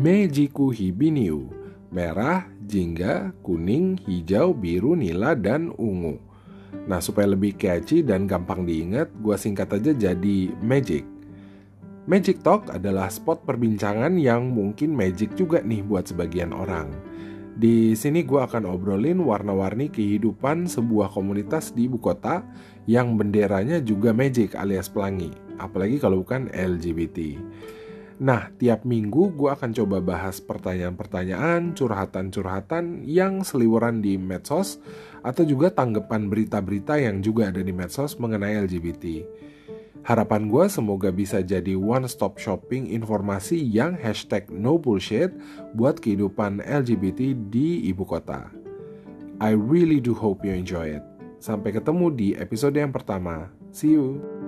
Mejiku Hibiniu, merah, jingga, kuning, hijau, biru, nila, dan ungu. Nah, supaya lebih catchy dan gampang diingat, gue singkat aja jadi Magic. Magic Talk adalah spot perbincangan yang mungkin magic juga nih buat sebagian orang. Di sini gue akan obrolin warna-warni kehidupan sebuah komunitas di ibu kota yang benderanya juga magic alias pelangi, apalagi kalau bukan LGBT. Nah, tiap minggu gue akan coba bahas pertanyaan-pertanyaan, curhatan-curhatan yang seliweran di medsos, atau juga tanggapan berita-berita yang juga ada di medsos mengenai LGBT. Harapan gue semoga bisa jadi one stop shopping informasi yang hashtag no bullshit buat kehidupan LGBT di ibu kota. I really do hope you enjoy it. Sampai ketemu di episode yang pertama. See you.